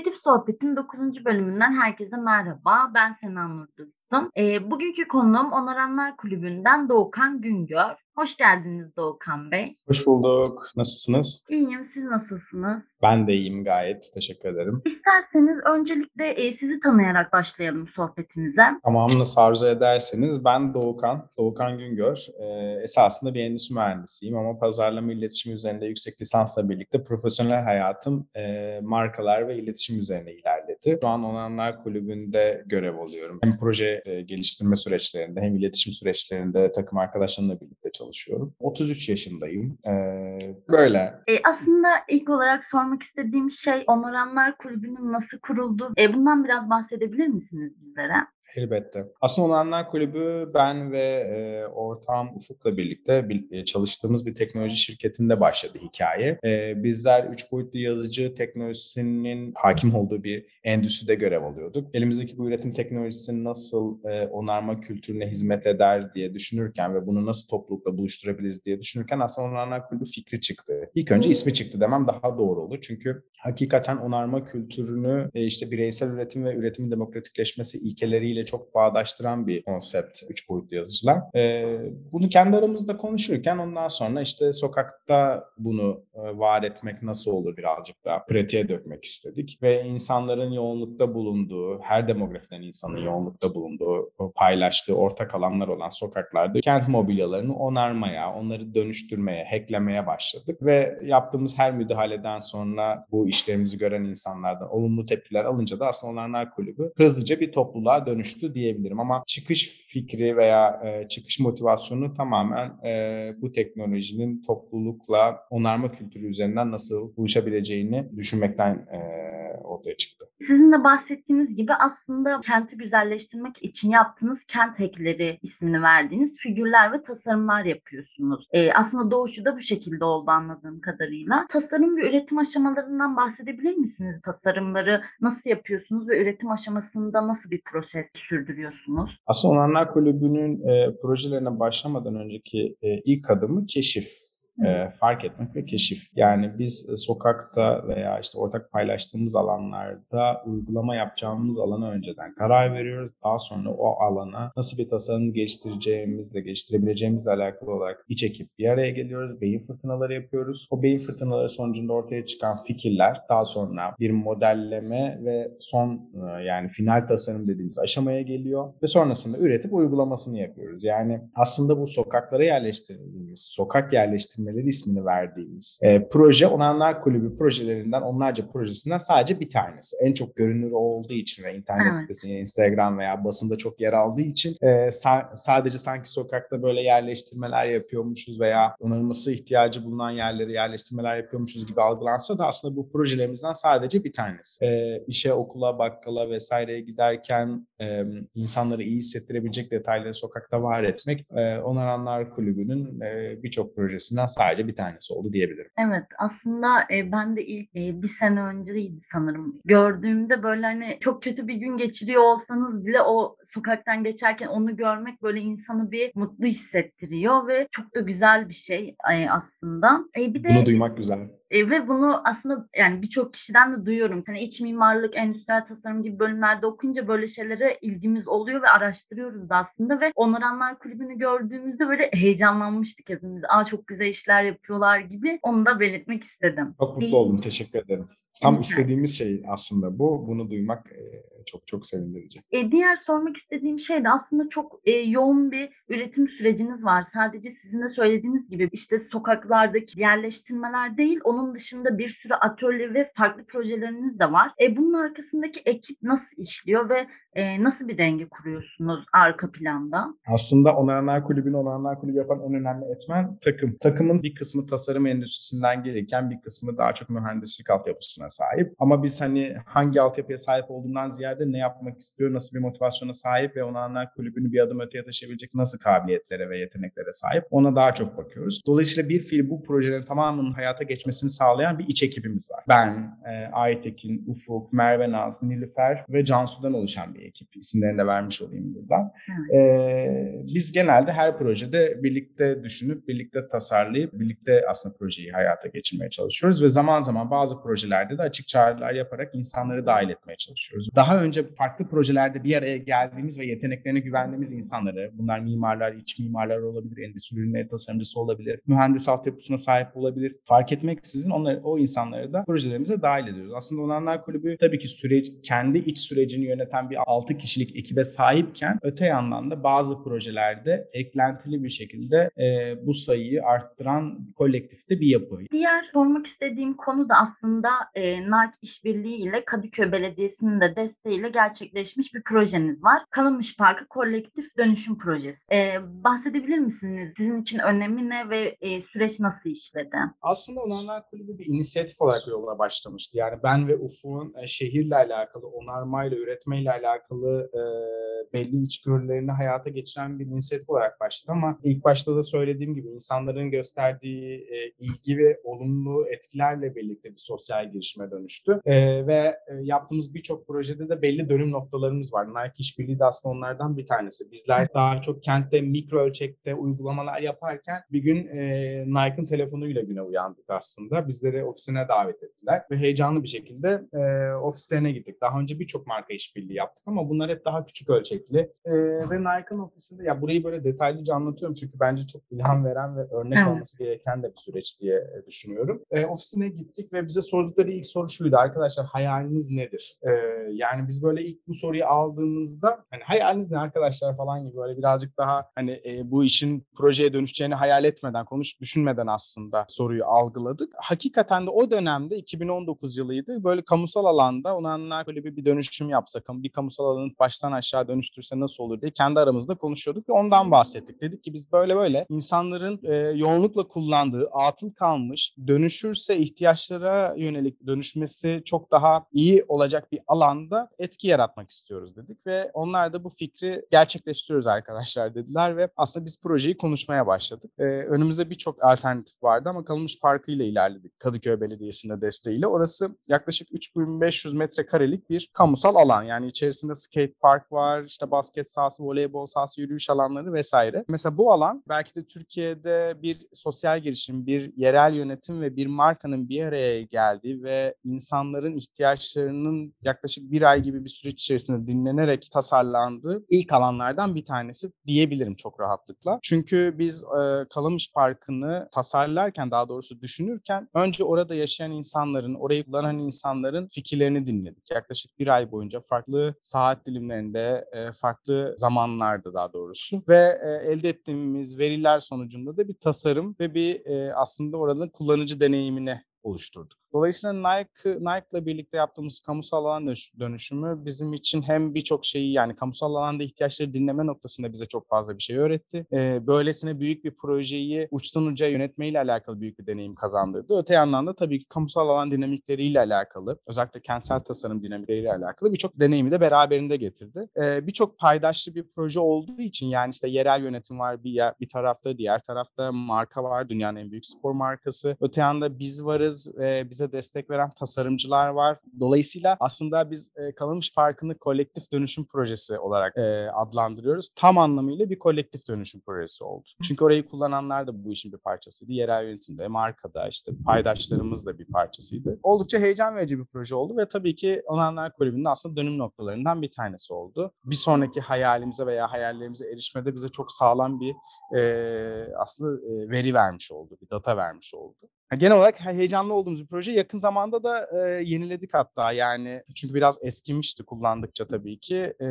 Kreatif Sohbet'in 9. bölümünden herkese merhaba. Ben Sena Nur Dursun. E, bugünkü konuğum Onaranlar Kulübü'nden Doğukan Güngör. Hoş geldiniz Doğukan Bey. Hoş bulduk. Nasılsınız? İyiyim. Nasılsınız? Ben de iyiyim gayet. Teşekkür ederim. İsterseniz öncelikle e, sizi tanıyarak başlayalım sohbetimize. Tamam nasıl arzu ederseniz. Ben Doğukan, Doğukan Güngör. Ee, esasında bir endüstri mühendisiyim ama pazarlama iletişim üzerinde yüksek lisansla birlikte profesyonel hayatım e, markalar ve iletişim üzerine ilerledi. Şu an Onanlar Kulübü'nde görev alıyorum. Hem proje e, geliştirme süreçlerinde hem iletişim süreçlerinde takım arkadaşlarımla birlikte çalışıyorum. 33 yaşındayım. Ee, böyle. E, aslında ilk olarak sormak istediğim şey Onaranlar Kulübü'nün nasıl kuruldu? E, bundan biraz bahsedebilir misiniz bizlere? Elbette. Aslında Onanlar Kulübü ben ve e, ortağım Ufuk'la birlikte bir, e, çalıştığımız bir teknoloji şirketinde başladı hikaye. E, bizler üç boyutlu yazıcı teknolojisinin hakim olduğu bir endüstride görev alıyorduk. Elimizdeki bu üretim teknolojisini nasıl e, onarma kültürüne hizmet eder diye düşünürken ve bunu nasıl toplulukla buluşturabiliriz diye düşünürken aslında Onanlar Kulübü fikri çıktı. İlk önce ismi çıktı demem daha doğru olur. Çünkü hakikaten onarma kültürünü e, işte bireysel üretim ve üretimin demokratikleşmesi ilkeleriyle ile çok bağdaştıran bir konsept üç boyutlu yazıcılar. E, bunu kendi aramızda konuşurken ondan sonra işte sokakta bunu e, var etmek nasıl olur birazcık daha pratiğe dökmek istedik. Ve insanların yoğunlukta bulunduğu, her demografiden insanın yoğunlukta bulunduğu, paylaştığı ortak alanlar olan sokaklarda kent mobilyalarını onarmaya, onları dönüştürmeye, hacklemeye başladık. Ve yaptığımız her müdahaleden sonra bu işlerimizi gören insanlardan olumlu tepkiler alınca da aslında Onarlar Kulübü hızlıca bir topluluğa dönüştü dönüştü diyebilirim. Ama çıkış fikri veya e, çıkış motivasyonu tamamen e, bu teknolojinin toplulukla onarma kültürü üzerinden nasıl buluşabileceğini düşünmekten e, ortaya çıktı. Sizin de bahsettiğiniz gibi aslında kenti güzelleştirmek için yaptığınız kent hackleri ismini verdiğiniz figürler ve tasarımlar yapıyorsunuz. E, aslında doğuşu da bu şekilde oldu anladığım kadarıyla. Tasarım ve üretim aşamalarından bahsedebilir misiniz? Tasarımları nasıl yapıyorsunuz ve üretim aşamasında nasıl bir proses sürdürüyorsunuz? Aslında Onanlar Kulübü'nün e, projelerine başlamadan önceki e, ilk adımı keşif e, fark etmek ve keşif. Yani biz e, sokakta veya işte ortak paylaştığımız alanlarda uygulama yapacağımız alana önceden karar veriyoruz. Daha sonra o alana nasıl bir tasarım geliştireceğimizle, geliştirebileceğimizle alakalı olarak iç ekip bir araya geliyoruz. Beyin fırtınaları yapıyoruz. O beyin fırtınaları sonucunda ortaya çıkan fikirler daha sonra bir modelleme ve son e, yani final tasarım dediğimiz aşamaya geliyor ve sonrasında üretip uygulamasını yapıyoruz. Yani aslında bu sokaklara yerleştirdiğimiz, sokak yerleştirme geliştirmeleri ismini verdiğimiz e, proje Onanlar Kulübü projelerinden onlarca projesinden sadece bir tanesi. En çok görünür olduğu için ve internet evet. sitesi, Instagram veya basında çok yer aldığı için e, sa- sadece sanki sokakta böyle yerleştirmeler yapıyormuşuz veya onarılması ihtiyacı bulunan yerleri yerleştirmeler yapıyormuşuz gibi algılansa da aslında bu projelerimizden sadece bir tanesi. E, işe, okula, bakkala vesaireye giderken e, insanları iyi hissettirebilecek detayları sokakta var etmek e, Onaranlar Kulübü'nün e, birçok projesinden sadece bir tanesi oldu diyebilirim. Evet aslında e, ben de ilk e, bir sene önceydi sanırım gördüğümde böyle hani çok kötü bir gün geçiriyor olsanız bile o sokaktan geçerken onu görmek böyle insanı bir mutlu hissettiriyor ve çok da güzel bir şey e, aslında. E, bir de, Bunu duymak güzel. E, ve bunu aslında yani birçok kişiden de duyuyorum. Hani iç mimarlık, endüstriyel tasarım gibi bölümlerde okuyunca böyle şeylere ilgimiz oluyor ve araştırıyoruz da aslında ve Onaranlar Kulübü'nü gördüğümüzde böyle heyecanlanmıştık hepimiz. Aa çok güzel işler yapıyorlar gibi onu da belirtmek istedim. Çok mutlu oldum. Teşekkür ederim. Tam istediğimiz şey aslında bu. Bunu duymak çok çok sevindirici. E, diğer sormak istediğim şey de aslında çok e, yoğun bir üretim süreciniz var. Sadece sizin de söylediğiniz gibi işte sokaklardaki yerleştirmeler değil, onun dışında bir sürü atölye ve farklı projeleriniz de var. E, bunun arkasındaki ekip nasıl işliyor ve e, nasıl bir denge kuruyorsunuz arka planda? Aslında Onarlar Kulübü'nü Onarlar Kulübü yapan en önemli etmen takım. Takımın bir kısmı tasarım endüstrisinden gelirken bir kısmı daha çok mühendislik altyapısına sahip. Ama biz hani hangi altyapıya sahip olduğundan ziyade ne yapmak istiyor, nasıl bir motivasyona sahip ve Onarlar Kulübü'nü bir adım öteye taşıyabilecek nasıl kabiliyetlere ve yeteneklere sahip ona daha çok bakıyoruz. Dolayısıyla bir fiil bu projelerin tamamının hayata geçmesini sağlayan bir iç ekibimiz var. Ben, e, Aytekin, Ufuk, Merve Naz, Nilüfer ve Cansu'dan oluşan bir ekip. İsimlerini de vermiş olayım buradan. Ee, biz genelde her projede birlikte düşünüp, birlikte tasarlayıp, birlikte aslında projeyi hayata geçirmeye çalışıyoruz ve zaman zaman bazı projelerde de de açık çağrılar yaparak insanları dahil etmeye çalışıyoruz. Daha önce farklı projelerde bir araya geldiğimiz ve yeteneklerine güvendiğimiz insanları, bunlar mimarlar, iç mimarlar olabilir, endüstri ürünleri tasarımcısı olabilir, mühendis altyapısına sahip olabilir. Fark etmeksizin onları, o insanları da projelerimize dahil ediyoruz. Aslında Onanlar Kulübü tabii ki süreç, kendi iç sürecini yöneten bir 6 kişilik ekibe sahipken öte yandan da bazı projelerde eklentili bir şekilde e, bu sayıyı arttıran kolektifte bir yapı. Diğer sormak istediğim konu da aslında e, Nike işbirliği ile Kadıköy Belediyesi'nin de desteğiyle gerçekleşmiş bir projeniz var. Kalamış Parkı Kolektif Dönüşüm Projesi. E, bahsedebilir misiniz? Sizin için önemi ne ve e, süreç nasıl işledi? Aslında Onarlar Kulübü bir inisiyatif olarak yola başlamıştı. Yani ben ve Ufuk'un e, şehirle alakalı, onarmayla, üretmeyle alakalı e, belli içgörülerini hayata geçiren bir inisiyatif olarak başladı ama ilk başta da söylediğim gibi insanların gösterdiği e, ilgi ve olumlu etkilerle birlikte bir sosyal girişime dönüştü. E, ve e, yaptığımız birçok projede de belli dönüm noktalarımız var. Nike işbirliği de aslında onlardan bir tanesi. Bizler daha çok kentte mikro ölçekte uygulamalar yaparken bir gün e, Nike'ın telefonuyla güne uyandık aslında. Bizleri ofisine davet ettiler ve heyecanlı bir şekilde e, ofislerine gittik. Daha önce birçok marka işbirliği yaptık ama bunlar hep daha küçük ölçekli. E, ve Nike'ın ofisinde ya burayı böyle detaylıca anlatıyorum çünkü bence çok ilham veren ve örnek evet. olması gereken de bir süreç diye düşünüyorum. E, ofisine gittik ve bize sordukları ilk soru şuydu. Arkadaşlar hayaliniz nedir? E, yani biz böyle ilk bu soruyu aldığımızda hani hayaliniz ne arkadaşlar falan gibi böyle birazcık daha hani e, bu işin projeye dönüşeceğini hayal etmeden, konuş düşünmeden aslında soruyu algıladık. Hakikaten de o dönemde 2019 yılıydı. Böyle kamusal alanda onanlar böyle bir, bir dönüşüm yapsa, bir kamusal alanı baştan aşağı dönüştürse nasıl olur diye kendi aramızda konuşuyorduk ve ondan bahsettik. Dedik ki biz böyle böyle insanların e, yoğunlukla kullandığı, atıl kalmış, dönüşürse ihtiyaçlara yönelik dönüşmesi çok daha iyi olacak bir alanda etki yaratmak istiyoruz dedik ve onlar da bu fikri gerçekleştiriyoruz arkadaşlar dediler ve aslında biz projeyi konuşmaya başladık. Ee, önümüzde birçok alternatif vardı ama Kalınmış Parkı ile ilerledik Kadıköy Belediyesi'nde desteğiyle. Orası yaklaşık 3500 metrekarelik bir kamusal alan. Yani içerisinde skate park var, işte basket sahası, voleybol sahası, yürüyüş alanları vesaire. Mesela bu alan belki de Türkiye'de bir sosyal girişim, bir yerel yönetim ve bir markanın bir araya geldiği ve insanların ihtiyaçlarının yaklaşık bir ay gibi bir süreç içerisinde dinlenerek tasarlandığı ilk alanlardan bir tanesi diyebilirim çok rahatlıkla. Çünkü biz e, Kalamış Parkı'nı tasarlarken daha doğrusu düşünürken önce orada yaşayan insanların, orayı kullanan insanların fikirlerini dinledik. Yaklaşık bir ay boyunca farklı saat dilimlerinde, e, farklı zamanlarda daha doğrusu ve e, elde ettiğimiz veriler sonucunda da bir tasarım ve bir e, aslında oranın kullanıcı deneyimini oluşturduk. Dolayısıyla Nike Nike'la birlikte yaptığımız kamusal alan dönüşümü bizim için hem birçok şeyi yani kamusal alanda ihtiyaçları dinleme noktasında bize çok fazla bir şey öğretti. Ee, böylesine büyük bir projeyi uçtan uca yönetmeyle alakalı büyük bir deneyim kazandırdı. Öte yandan da tabii ki kamusal alan dinamikleriyle alakalı, özellikle kentsel tasarım dinamikleriyle alakalı birçok deneyimi de beraberinde getirdi. Ee, birçok paydaşlı bir proje olduğu için yani işte yerel yönetim var bir, yer, bir tarafta, diğer tarafta marka var, dünyanın en büyük spor markası. Öte yanda biz varız ve biz bize destek veren tasarımcılar var. Dolayısıyla aslında biz e, Kalınmış Parkı'nı kolektif dönüşüm projesi olarak e, adlandırıyoruz. Tam anlamıyla bir kolektif dönüşüm projesi oldu. Çünkü orayı kullananlar da bu işin bir parçasıydı. Yerel yönetimde, markada, işte paydaşlarımız da bir parçasıydı. Oldukça heyecan verici bir proje oldu ve tabii ki Onanlar Kulübü'nün aslında dönüm noktalarından bir tanesi oldu. Bir sonraki hayalimize veya hayallerimize erişmede bize çok sağlam bir e, aslında e, veri vermiş oldu, bir data vermiş oldu. Genel olarak heyecanlı olduğumuz bir proje. Yakın zamanda da e, yeniledik hatta yani çünkü biraz eskimişti kullandıkça tabii ki. E,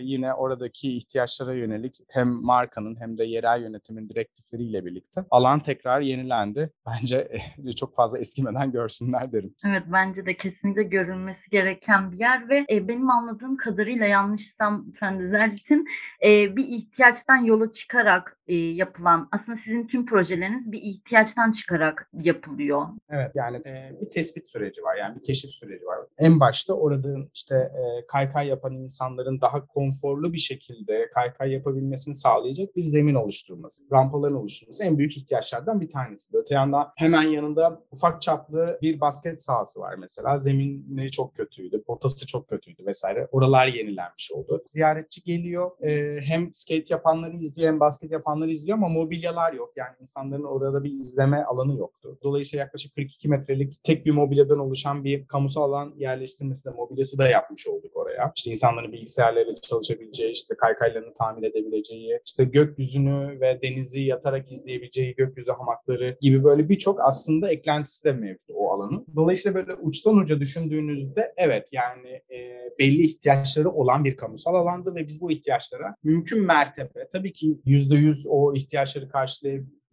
yine oradaki ihtiyaçlara yönelik hem markanın hem de yerel yönetimin direktifleriyle birlikte alan tekrar yenilendi. Bence e, çok fazla eskimeden görsünler derim. Evet bence de kesinlikle görülmesi gereken bir yer ve e, benim anladığım kadarıyla yanlışsam lütfen düzeltin e, bir ihtiyaçtan yola çıkarak e, yapılan aslında sizin tüm projeleriniz bir ihtiyaçtan çıkarak yapılıyor yapılıyor? Evet yani e, bir tespit süreci var yani bir keşif süreci var. En başta orada işte e, kaykay yapan insanların daha konforlu bir şekilde kaykay yapabilmesini sağlayacak bir zemin oluşturması, rampaların oluşturması en büyük ihtiyaçlardan bir tanesi. Öte yandan hemen yanında ufak çaplı bir basket sahası var mesela. Zemini çok kötüydü, potası çok kötüydü vesaire. Oralar yenilenmiş oldu. Ziyaretçi geliyor. E, hem skate yapanları izliyor hem basket yapan insanlar izliyor ama mobilyalar yok. Yani insanların orada bir izleme alanı yoktu. Dolayısıyla yaklaşık 42 metrelik tek bir mobilyadan oluşan bir kamusal alan yerleştirmesi de mobilyası da yapmış olduk oraya. İşte insanların bilgisayarlarıyla çalışabileceği, işte kaykaylarını tamir edebileceği, işte gökyüzünü ve denizi yatarak izleyebileceği gökyüzü hamakları gibi böyle birçok aslında eklentisi de mevcut o alanın. Dolayısıyla böyle uçtan uca düşündüğünüzde evet yani e, belli ihtiyaçları olan bir kamusal alandı ve biz bu ihtiyaçlara mümkün mertebe tabii ki yüzde yüz o ihtiyaçları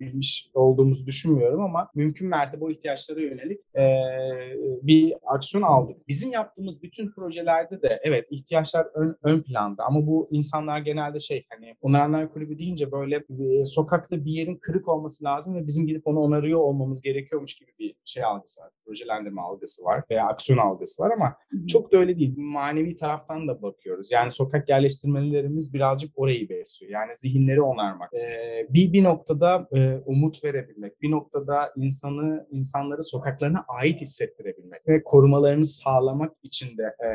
karşılayabilmiş olduğumuzu düşünmüyorum ama mümkün mertebe o ihtiyaçlara yönelik e, bir aksiyon aldık. Bizim yaptığımız bütün projelerde de evet ihtiyaçlar ön, ön planda ama bu insanlar genelde şey hani onaranlar kulübü deyince böyle e, sokakta bir yerin kırık olması lazım ve bizim gidip onu onarıyor olmamız gerekiyormuş gibi bir şey algısı var. Projelendirme algısı var veya aksiyon algısı var ama çok da öyle değil. Manevi taraftan da bakıyoruz. Yani sokak yerleştirmelerimiz birazcık orayı besliyor. Yani zihinleri onarmak. Ee, bir bir noktada e, umut verebilmek, bir noktada insanı insanları sokaklarına ait hissettirebilmek ve korumalarını sağlamak için de e,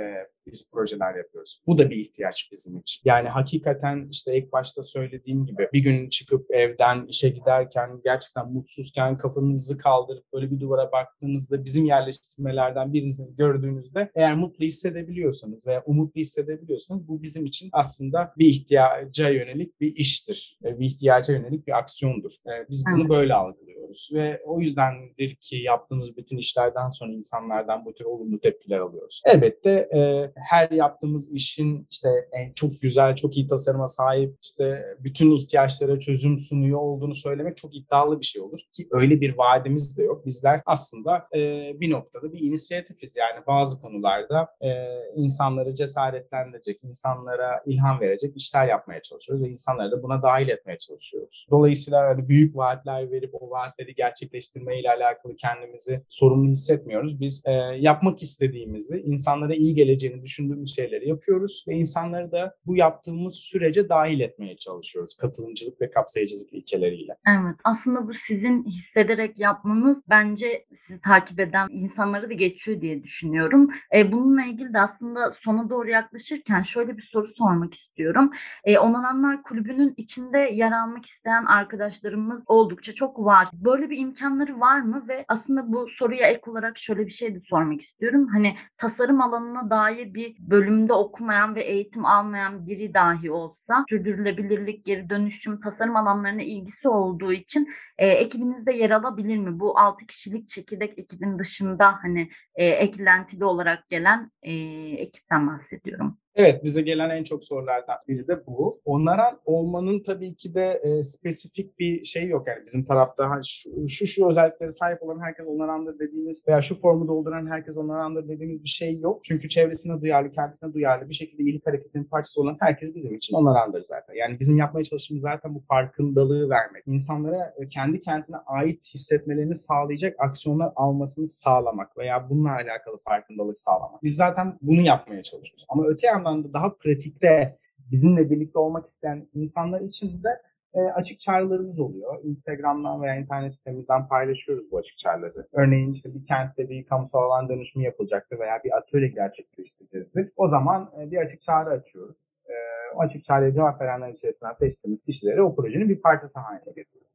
biz projeler yapıyoruz. Bu da bir ihtiyaç bizim için. Yani hakikaten işte ilk başta söylediğim gibi bir gün çıkıp evden işe giderken gerçekten mutsuzken kafanızı kaldırıp böyle bir duvara baktığınızda bizim yerleştirmelerden birini gördüğünüzde eğer mutlu hissedebiliyorsanız veya umutlu hissedebiliyorsanız bu bizim için aslında bir ihtiyaca yönelik bir iştir. Bir ihtiyaca yönelik bir aksiyondur. Biz bunu böyle algılıyoruz ve o yüzdendir ki yaptığımız bütün işlerden sonra insanlardan bu tür olumlu tepkiler alıyoruz. Elbette e, her yaptığımız işin işte en çok güzel, çok iyi tasarıma sahip, işte bütün ihtiyaçlara çözüm sunuyor olduğunu söylemek çok iddialı bir şey olur. Ki öyle bir vaadimiz de yok. Bizler aslında e, bir noktada bir inisiyatifiz. Yani bazı konularda e, insanları cesaretlendirecek, insanlara ilham verecek işler yapmaya çalışıyoruz ve insanları da buna dahil etmeye çalışıyoruz. Dolayısıyla öyle büyük vaatler verip o vaatleri gerçekleştirme ile alakalı kendimizi sorumlu hissetmiyoruz. Biz e, yapmak istediğimizi, insanlara iyi geleceğini düşündüğümüz şeyleri yapıyoruz ve insanları da bu yaptığımız sürece dahil etmeye çalışıyoruz katılımcılık ve kapsayıcılık ilkeleriyle. Evet aslında bu sizin hissederek yapmanız bence sizi takip eden insanları da geçiyor diye düşünüyorum. E, bununla ilgili de aslında sona doğru yaklaşırken şöyle bir soru sormak istiyorum. E, Onananlar Kulübü'nün içinde yer almak isteyen arkadaşlarımız oldukça çok var. Böyle bir imkanları var mı ve aslında bu soruya ek olarak şöyle bir şey de sormak istiyorum. Hani tasarım alanına dair bir bölümde okumayan ve eğitim almayan biri dahi olsa sürdürülebilirlik, geri dönüşüm, tasarım alanlarına ilgisi olduğu için e, ekibinizde yer alabilir mi? Bu 6 kişilik çekirdek ekibin dışında hani e, eklentili olarak gelen e, ekipten bahsediyorum. Evet, bize gelen en çok sorulardan biri de bu. Onaran olmanın tabii ki de e, spesifik bir şey yok. Yani bizim tarafta şu, şu şu özelliklere sahip olan herkes onarandır dediğimiz veya şu formu dolduran herkes onarandır dediğimiz bir şey yok. Çünkü çevresine duyarlı, kendisine duyarlı bir şekilde iyilik hareketinin parçası olan herkes bizim için onarandır zaten. Yani bizim yapmaya çalıştığımız zaten bu farkındalığı vermek. İnsanlara e, kendi kentine ait hissetmelerini sağlayacak aksiyonlar almasını sağlamak veya bununla alakalı farkındalık sağlamak. Biz zaten bunu yapmaya çalışıyoruz. Ama öte yandan yandan da daha pratikte bizimle birlikte olmak isteyen insanlar için de e, açık çağrılarımız oluyor. Instagram'dan veya internet sitemizden paylaşıyoruz bu açık çağrıları. Örneğin işte bir kentte bir kamusal alan dönüşümü yapılacaktır veya bir atölye gerçekleştireceğizdir. O zaman e, bir açık çağrı açıyoruz. E, o açık çağrıya cevap verenler içerisinden seçtiğimiz kişileri o projenin bir parçası haline getiriyoruz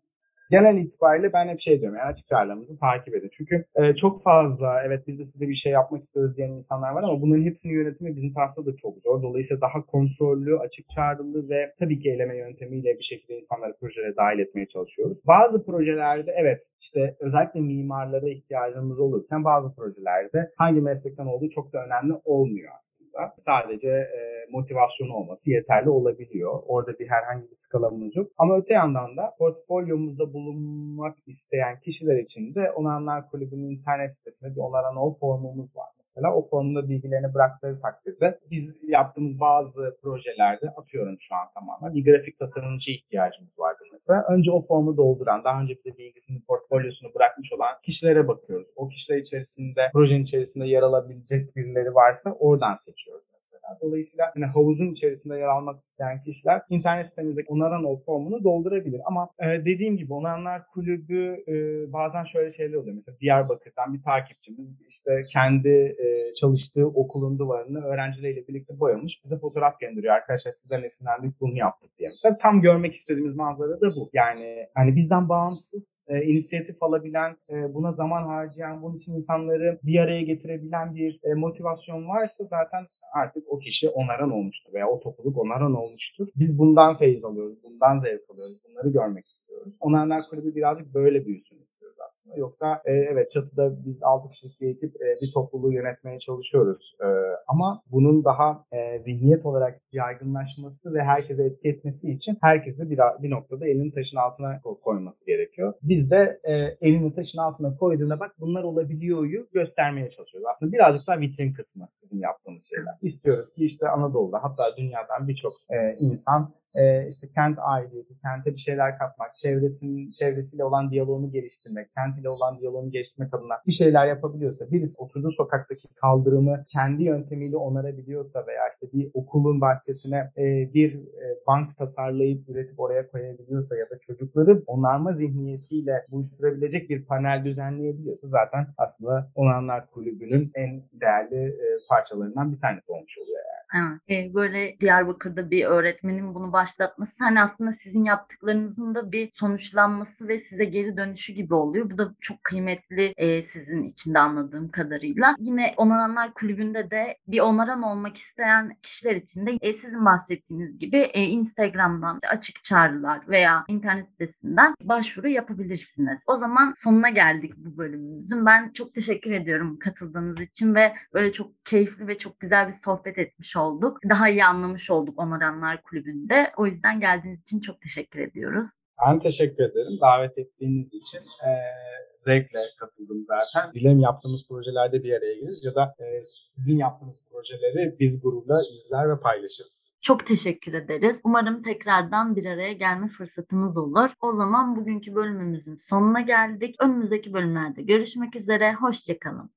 genel itibariyle ben hep şey diyorum yani açık çağrılarımızı takip edin. Çünkü e, çok fazla evet biz de size bir şey yapmak istiyoruz diyen insanlar var ama bunların hepsinin yönetimi bizim tarafta da çok zor. Dolayısıyla daha kontrollü, açık çağrılı ve tabii ki eleme yöntemiyle bir şekilde insanları projelere dahil etmeye çalışıyoruz. Bazı projelerde evet işte özellikle mimarlara ihtiyacımız olurken bazı projelerde hangi meslekten olduğu çok da önemli olmuyor aslında. Sadece e, motivasyonu olması yeterli olabiliyor. Orada bir herhangi bir skalamız yok. Ama öte yandan da portfolyomuzda bulunmak isteyen kişiler için de Onanlar Kulübü'nün internet sitesinde bir onaran ol formumuz var mesela. O formunda bilgilerini bıraktığı takdirde biz yaptığımız bazı projelerde atıyorum şu an tamamen bir grafik tasarımcı ihtiyacımız vardı mesela. Önce o formu dolduran, daha önce bize bilgisini, portfolyosunu bırakmış olan kişilere bakıyoruz. O kişiler içerisinde, projenin içerisinde yer alabilecek birileri varsa oradan seçiyoruz mesela. Dolayısıyla hani havuzun içerisinde yer almak isteyen kişiler internet sitemizdeki onaran ol formunu doldurabilir. Ama e, dediğim gibi Onaranlar Kulübü e, bazen şöyle şeyler oluyor. Mesela Diyarbakır'dan bir takipçimiz işte kendi e, çalıştığı okulun duvarını öğrencileriyle birlikte boyamış. Bize fotoğraf gönderiyor. Arkadaşlar sizden esinlendik bunu yaptık diye. Mesela tam görmek istediğimiz manzara da bu. Yani hani bizden bağımsız e, inisiyatif alabilen, e, buna zaman harcayan, bunun için insanları bir araya getirebilen bir e, motivasyon varsa zaten artık o kişi onaran olmuştur veya o topluluk onaran olmuştur. Biz bundan feyiz alıyoruz, bundan zevk alıyoruz, bunları görmek istiyoruz. Onaranlar Kulübü birazcık böyle büyüsün istiyoruz aslında. Yoksa e, evet çatıda biz 6 kişilik bir ekip e, bir topluluğu yönetmeye çalışıyoruz. E, ama bunun daha e, zihniyet olarak yaygınlaşması ve herkese etki etmesi için herkesi bir, bir noktada elini taşın altına koyması gerekiyor. Biz de e, elini taşın altına koyduğunda bak bunlar olabiliyoryu göstermeye çalışıyoruz. Aslında birazcık daha vitrin kısmı bizim yaptığımız şeyler. İstiyoruz ki işte Anadolu'da hatta dünyadan birçok e, insan e, işte kent aidiyeti, kente bir şeyler katmak, çevresinin çevresiyle olan diyaloğunu geliştirmek, kent ile olan diyaloğunu geliştirmek adına bir şeyler yapabiliyorsa, birisi oturduğu sokaktaki kaldırımı kendi yöntemiyle onarabiliyorsa veya işte bir okulun bahçesine e, bir e, bank tasarlayıp üretip oraya koyabiliyorsa ya da çocukları onarma zihniyetiyle buluşturabilecek bir panel düzenleyebiliyorsa zaten aslında Onanlar Kulübü'nün en değerli e, parçalarından bir tanesi olmuş oluyor yani. Evet. böyle Diyarbakır'da bir öğretmenin bunu başlatması hani aslında sizin yaptıklarınızın da bir sonuçlanması ve size geri dönüşü gibi oluyor. Bu da çok kıymetli e, sizin için de anladığım kadarıyla. Yine Onaranlar Kulübü'nde de bir onaran olmak isteyen kişiler için de e, sizin bahsettiğiniz gibi e, Instagram'dan açık çağrılar veya internet sitesinden başvuru yapabilirsiniz. O zaman sonuna geldik bu bölümümüzün. Ben çok teşekkür ediyorum katıldığınız için ve böyle çok keyifli ve çok güzel bir sohbet etmiş olduk. Daha iyi anlamış olduk Onaranlar Kulübü'nde. O yüzden geldiğiniz için çok teşekkür ediyoruz. Ben teşekkür ederim davet ettiğiniz için. E, zevkle katıldım zaten. Dilerim yaptığımız projelerde bir araya geliriz ya da e, sizin yaptığınız projeleri biz grubla izler ve paylaşırız. Çok teşekkür ederiz. Umarım tekrardan bir araya gelme fırsatımız olur. O zaman bugünkü bölümümüzün sonuna geldik. Önümüzdeki bölümlerde görüşmek üzere. Hoşçakalın.